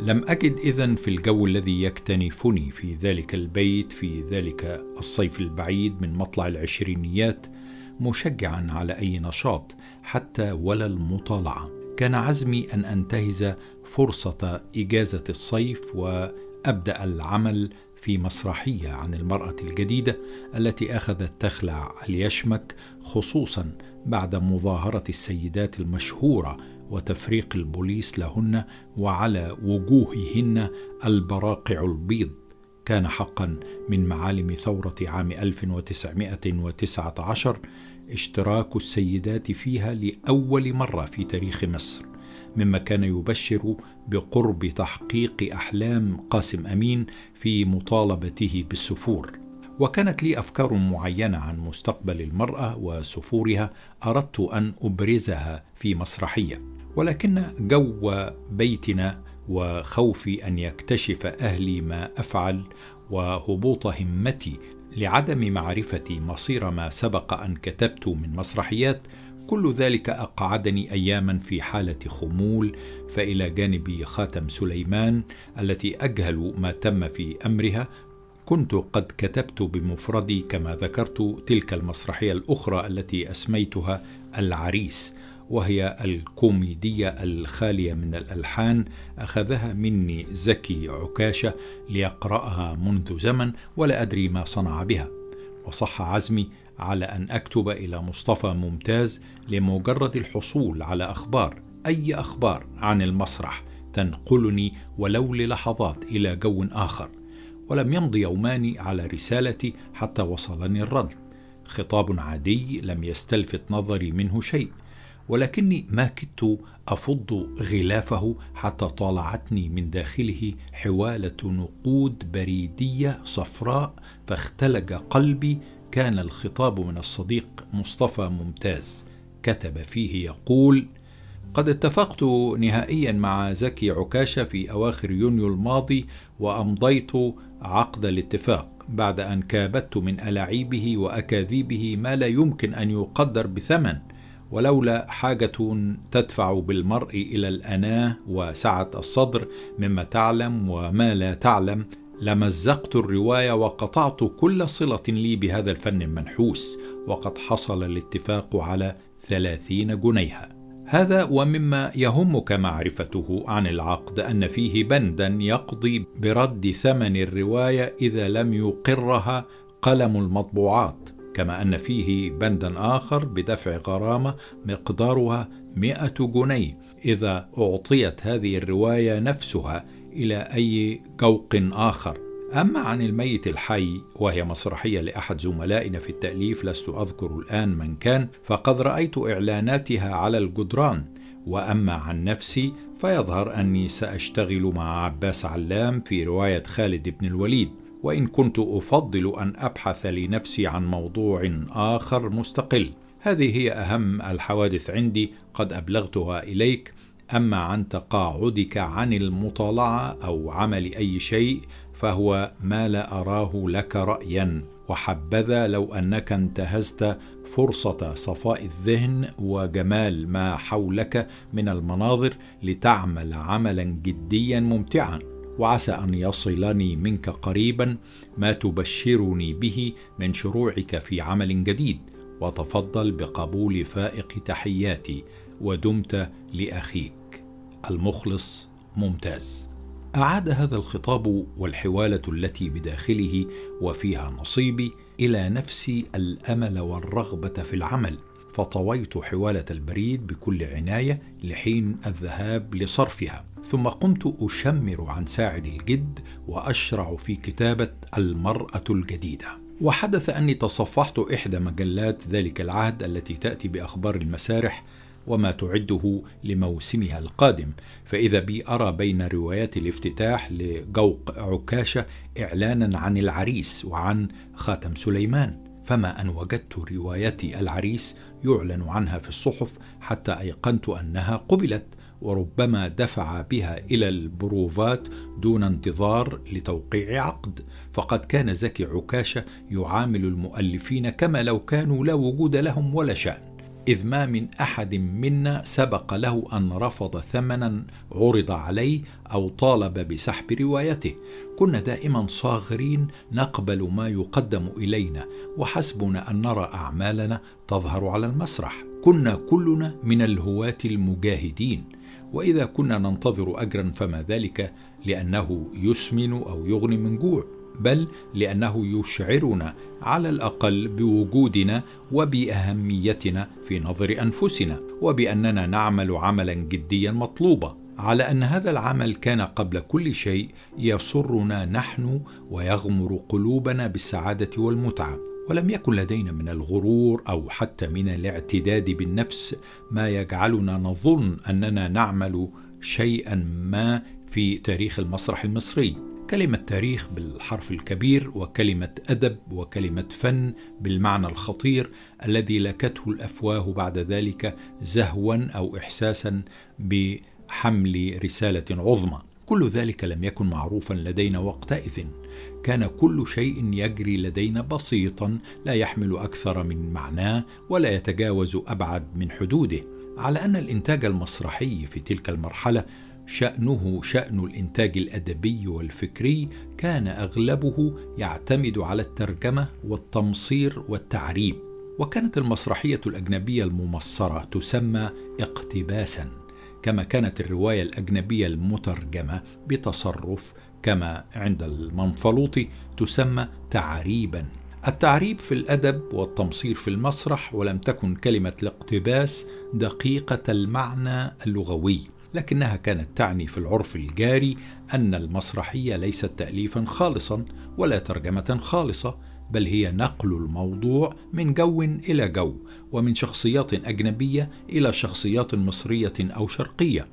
لم أجد إذن في الجو الذي يكتنفني في ذلك البيت في ذلك الصيف البعيد من مطلع العشرينيات مشجعا على أي نشاط حتى ولا المطالعة. كان عزمي أن أنتهز فرصة إجازة الصيف وأبدأ العمل في مسرحية عن المرأة الجديدة التي أخذت تخلع اليشمك خصوصا بعد مظاهرة السيدات المشهورة وتفريق البوليس لهن وعلى وجوههن البراقع البيض. كان حقا من معالم ثورة عام 1919 اشتراك السيدات فيها لأول مرة في تاريخ مصر مما كان يبشر بقرب تحقيق أحلام قاسم أمين في مطالبته بالسفور. وكانت لي أفكار معينة عن مستقبل المرأة وسفورها أردت أن أبرزها في مسرحية. ولكن جو بيتنا وخوفي أن يكتشف أهلي ما أفعل وهبوط همتي لعدم معرفتي مصير ما سبق أن كتبت من مسرحيات كل ذلك أقعدني اياما في حالة خمول فإلى جانب خاتم سليمان التي أجهل ما تم في أمرها. كنت قد كتبت بمفردي كما ذكرت تلك المسرحية الأخرى التي أسميتها العريس. وهي الكوميدية الخالية من الألحان. أخذها مني زكي عكاشة ليقرأها منذ زمن ولا أدري ما صنع بها. وصح عزمي على أن أكتب إلى مصطفى ممتاز لمجرد الحصول على أخبار أي أخبار عن المسرح تنقلني ولو للحظات إلى جو آخر. ولم يمض يومان على رسالتي حتى وصلني الرد. خطاب عادي لم يستلفت نظري منه شيء. ولكني ما كدت أفض غلافه حتى طالعتني من داخله حوالة نقود بريدية صفراء فاختلج قلبي. كان الخطاب من الصديق مصطفى ممتاز. كتب فيه يقول قد اتفقت نهائيا مع زكي عكاشة في أواخر يونيو الماضي وأمضيت عقد الاتفاق بعد أن كابدت من ألاعيبه وأكاذيبه ما لا يمكن أن يقدر بثمن. ولولا حاجة تدفع بالمرء إلى الأناة وسعة الصدر مما تعلم وما لا تعلم لمزقت الرواية وقطعت كل صلة لي بهذا الفن المنحوس وقد حصل الاتفاق على ثلاثين جنيها. هذا ومما يهمك معرفته عن العقد أن فيه بندا يقضي برد ثمن الرواية إذا لم يقرها قلم المطبوعات. كما أن فيه بندا آخر بدفع غرامة مقدارها مئة جنيه إذا أعطيت هذه الرواية نفسها إلى أي جوق آخر. أما عن الميت الحي وهي مسرحية لأحد زملائنا في التأليف لست أذكر الآن من كان فقد رأيت إعلاناتها على الجدران. وأما عن نفسي فيظهر أني سأشتغل مع عباس علام في رواية خالد بن الوليد. وإن كنت أفضل أن أبحث لنفسي عن موضوع آخر مستقل. هذه هي أهم الحوادث عندي قد أبلغتها إليك. أما عن تقاعدك عن المطالعة أو عمل أي شيء فهو ما لا أراه لك رايا. وحبذا لو أنك انتهزت فرصة صفاء الذهن وجمال ما حولك من المناظر لتعمل عملا جديا ممتعا. وعسى أن يصلني منك قريبا ما تبشرني به من شروعك في عمل جديد. وتفضل بقبول فائق تحياتي ودمت لأخيك. المخلص ممتاز. أعاد هذا الخطاب والحوالة التي بداخله وفيها نصيبي إلى نفسي الأمل والرغبة في العمل. فطويت حوالة البريد بكل عناية لحين الذهاب لصرفها. ثم قمت أشمر عن ساعد الجد وأشرع في كتابة المرأة الجديدة. وحدث أني تصفحت إحدى مجلات ذلك العهد التي تأتي بأخبار المسارح وما تعده لموسمها القادم فإذا بي أرى بين روايات الافتتاح لجوق عكاشة إعلانا عن العريس وعن خاتم سليمان. فما أن وجدت روايتي العريس يعلن عنها في الصحف حتى أيقنت أنها قبلت. وربما دفع بها إلى البروفات دون انتظار لتوقيع عقد. فقد كان زكي عكاشه يعامل المؤلفين كما لو كانوا لا وجود لهم ولا شأن. إذ ما من أحد منا سبق له أن رفض ثمنا عرض عليه أو طالب بسحب روايته. كنا دائما صاغرين نقبل ما يقدم إلينا وحسبنا أن نرى أعمالنا تظهر على المسرح. كنا كلنا من الهواة المجاهدين. وإذا كنا ننتظر أجرا فما ذلك لأنه يسمن أو يغني من جوع بل لأنه يشعرنا على الأقل بوجودنا وبأهميتنا في نظر أنفسنا وبأننا نعمل عملا جديا مطلوبا. على أن هذا العمل كان قبل كل شيء يسرنا نحن ويغمر قلوبنا بالسعادة والمتعة. ولم يكن لدينا من الغرور أو حتى من الاعتداد بالنفس ما يجعلنا نظن أننا نعمل شيئا ما في تاريخ المسرح المصري. كلمة تاريخ بالحرف الكبير وكلمة أدب وكلمة فن بالمعنى الخطير الذي لكته الأفواه بعد ذلك زهوا أو إحساسا بحمل رسالة عظمى. كل ذلك لم يكن معروفا لدينا وقتئذ. كان كل شيء يجري لدينا بسيطا لا يحمل أكثر من معناه ولا يتجاوز أبعد من حدوده. على أن الإنتاج المسرحي في تلك المرحلة شأنه شأن الإنتاج الأدبي والفكري كان أغلبه يعتمد على الترجمة والتمصير والتعريب. وكانت المسرحية الأجنبية الممصرة تسمى اقتباسا. كما كانت الرواية الأجنبية المترجمة بتصرف كما عند المنفلوطي تسمى تعريبا. التعريب في الأدب والتمصير في المسرح ولم تكن كلمة الاقتباس دقيقة المعنى اللغوي لكنها كانت تعني في العرف الجاري أن المسرحية ليست تاليفا خالصا ولا ترجمة خالصة بل هي نقل الموضوع من جو إلى جو ومن شخصيات أجنبية إلى شخصيات مصرية أو شرقية.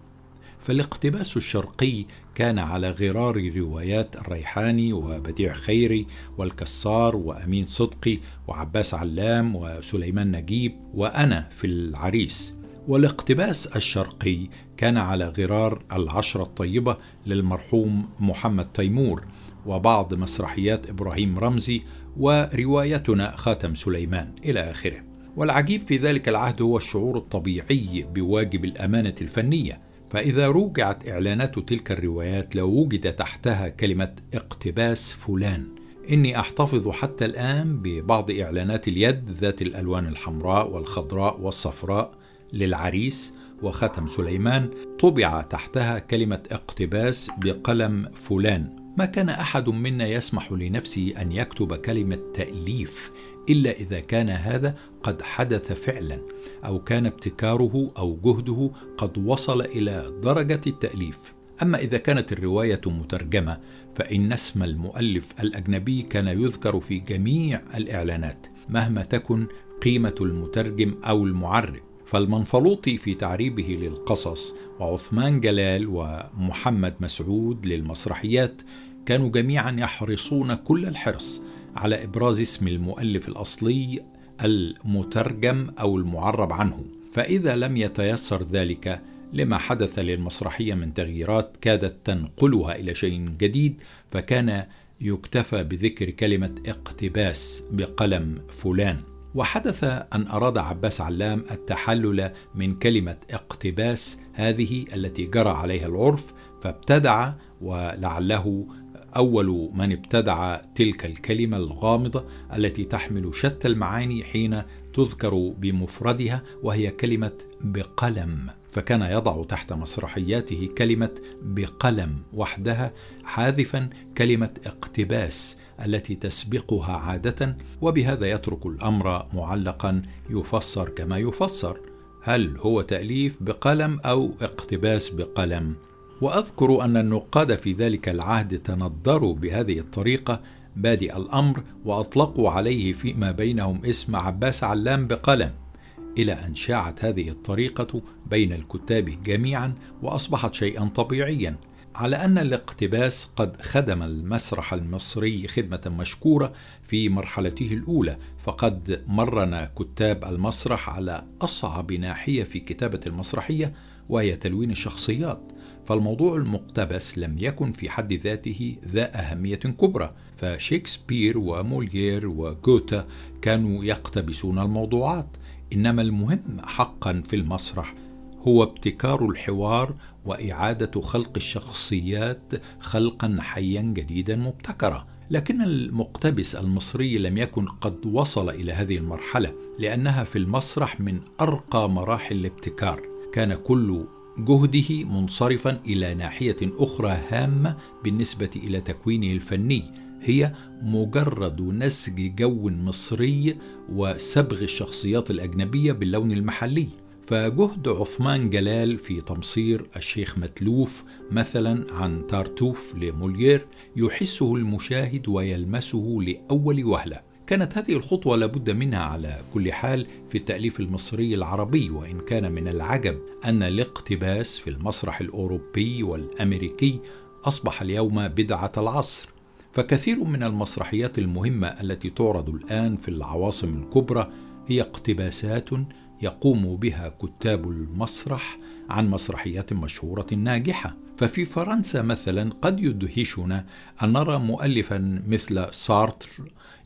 فالاقتباس الشرقي كان على غرار روايات الريحاني وبديع خيري والكسار وأمين صدقي وعباس علام وسليمان نجيب وأنا في العريس. والاقتباس الشرقي كان على غرار العشرة الطيبة للمرحوم محمد تيمور وبعض مسرحيات إبراهيم رمزي وروايتنا خاتم سليمان إلى آخره. والعجيب في ذلك العهد هو الشعور الطبيعي بواجب الأمانة الفنية. فإذا روجعت إعلانات تلك الروايات لو وجد تحتها كلمة اقتباس فلان. إني أحتفظ حتى الآن ببعض إعلانات اليد ذات الألوان الحمراء والخضراء والصفراء للعريس وختم سليمان طبع تحتها كلمة اقتباس بقلم فلان. ما كان أحد منا يسمح لنفسه أن يكتب كلمة تأليف إلا إذا كان هذا قد حدث فعلا أو كان ابتكاره أو جهده قد وصل إلى درجة التأليف. أما إذا كانت الرواية مترجمة فإن اسم المؤلف الأجنبي كان يذكر في جميع الإعلانات مهما تكن قيمة المترجم أو المعرب. فالمنفلوطي في تعريبه للقصص وعثمان جلال ومحمد مسعود للمسرحيات كانوا جميعا يحرصون كل الحرص على إبراز اسم المؤلف الأصلي المترجم أو المعرب عنه. فإذا لم يتيسر ذلك لما حدث للمسرحية من تغييرات كادت تنقلها إلى شيء جديد فكان يكتفى بذكر كلمة اقتباس بقلم فلان. وحدث أن أراد عباس علام التحلل من كلمة اقتباس هذه التي جرى عليها العرف فابتدع ولعله أول من ابتدع تلك الكلمة الغامضة التي تحمل شتى المعاني حين تذكر بمفردها وهي كلمة بقلم. فكان يضع تحت مسرحياته كلمة بقلم وحدها حاذفا كلمة اقتباس. التي تسبقها عادة وبهذا يترك الأمر معلقا يفسر كما يفسر. هل هو تأليف بقلم أو اقتباس بقلم؟ وأذكر أن النقاد في ذلك العهد تندروا بهذه الطريقة بادئ الأمر وأطلقوا عليه فيما بينهم اسم عباس علام بقلم. إلى أن شاعت هذه الطريقة بين الكتاب جميعا وأصبحت شيئا طبيعيا. على أن الاقتباس قد خدم المسرح المصري خدمة مشكورة في مرحلته الأولى فقد مرنا كتاب المسرح على أصعب ناحية في كتابة المسرحية وهي تلوين الشخصيات. فالموضوع المقتبس لم يكن في حد ذاته ذا أهمية كبرى فشكسبير وموليير وجوتا كانوا يقتبسون الموضوعات. إنما المهم حقا في المسرح هو ابتكار الحوار وإعادة خلق الشخصيات خلقا حيا جديدا مبتكرا. لكن المقتبس المصري لم يكن قد وصل إلى هذه المرحلة لأنها في المسرح من أرقى مراحل الابتكار. كان كل جهده منصرفا إلى ناحية أخرى هامة بالنسبة إلى تكوينه الفني. هي مجرد نسج جو مصري وسبغ الشخصيات الأجنبية باللون المحلي. فجهد عثمان جلال في تمصير الشيخ متلوف مثلا عن تارتوف لموليير يحسه المشاهد ويلمسه لأول وهلة. كانت هذه الخطوة لابد منها على كل حال في التأليف المصري العربي وإن كان من العجب أن الاقتباس في المسرح الأوروبي والأمريكي أصبح اليوم بدعة العصر. فكثير من المسرحيات المهمة التي تعرض الآن في العواصم الكبرى هي اقتباسات يقوم بها كتاب المسرح عن مسرحيات مشهورة ناجحة. ففي فرنسا مثلا قد يدهشنا أن نرى مؤلفا مثل سارتر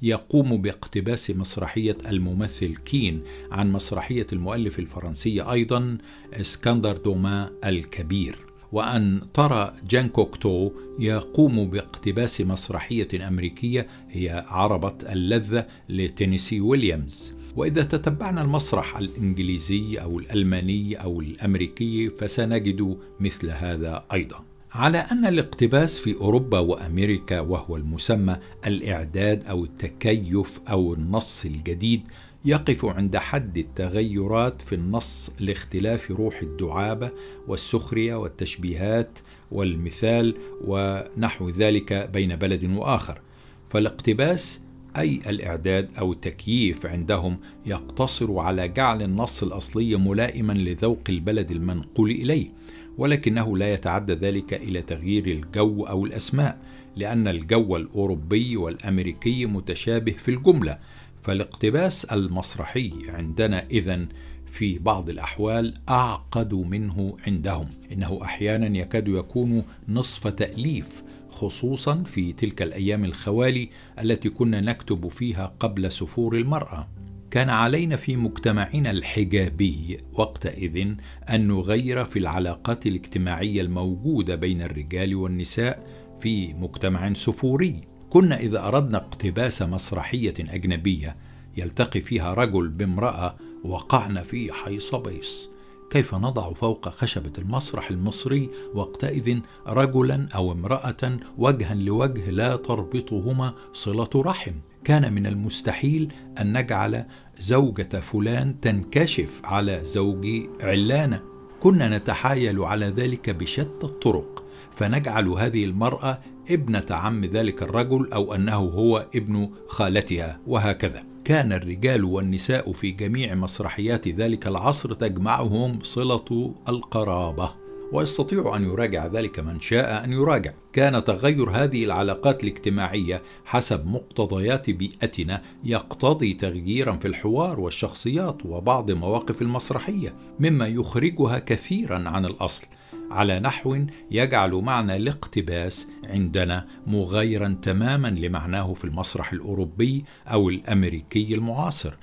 يقوم باقتباس مسرحية الممثل كين عن مسرحية المؤلف الفرنسي أيضا إسكندر دوما الكبير. وأن ترى جان كوكتو يقوم باقتباس مسرحية أمريكية هي عربة اللذة لتينيسي ويليامز. وإذا تتبعنا المسرح الإنجليزي أو الألماني أو الأمريكي فسنجد مثل هذا أيضا. على أن الاقتباس في أوروبا وأمريكا وهو المسمى الإعداد أو التكيف أو النص الجديد يقف عند حد التغيرات في النص لاختلاف روح الدعابة والسخرية والتشبيهات والمثال ونحو ذلك بين بلد وآخر. فالاقتباس أي الإعداد أو التكييف عندهم يقتصر على جعل النص الأصلي ملائما لذوق البلد المنقول إليه ولكنه لا يتعدى ذلك إلى تغيير الجو أو الأسماء لأن الجو الأوروبي والأمريكي متشابه في الجملة فالاقتباس المسرحي عندنا إذن في بعض الأحوال أعقد منه عندهم. إنه أحيانا يكاد يكون نصف تأليف خصوصا في تلك الأيام الخوالي التي كنا نكتب فيها قبل سفور المرأة. كان علينا في مجتمعنا الحجابي وقتئذ أن نغير في العلاقات الاجتماعية الموجودة بين الرجال والنساء في مجتمع سفوري. كنا إذا أردنا اقتباس مسرحية أجنبية يلتقي فيها رجل بامرأة وقعنا في حيص بيص كيف نضع فوق خشبة المسرح المصري وقتئذ رجلا أو امرأة وجها لوجه لا تربطهما صلة رحم؟ كان من المستحيل أن نجعل زوجة فلان تنكشف على زوج علانة كنا نتحايل على ذلك بشتى الطرق فنجعل هذه المرأة ابنة عم ذلك الرجل أو أنه هو ابن خالتها وهكذا. كان الرجال والنساء في جميع مسرحيات ذلك العصر تجمعهم صلة القرابة ويستطيع أن يراجع ذلك من شاء أن يراجع. كان تغير هذه العلاقات الاجتماعية حسب مقتضيات بيئتنا يقتضي تغييرا في الحوار والشخصيات وبعض مواقف المسرحية مما يخرجها كثيرا عن الأصل. على نحو يجعل معنى الاقتباس عندنا مغايرا تماما لمعناه في المسرح الأوروبي أو الأمريكي المعاصر.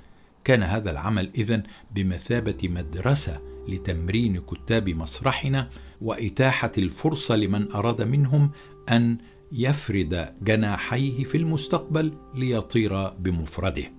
كان هذا العمل إذن بمثابة مدرسة لتمرين كتاب مسرحنا وإتاحة الفرصة لمن أراد منهم أن يفرد جناحيه في المستقبل ليطير بمفرده.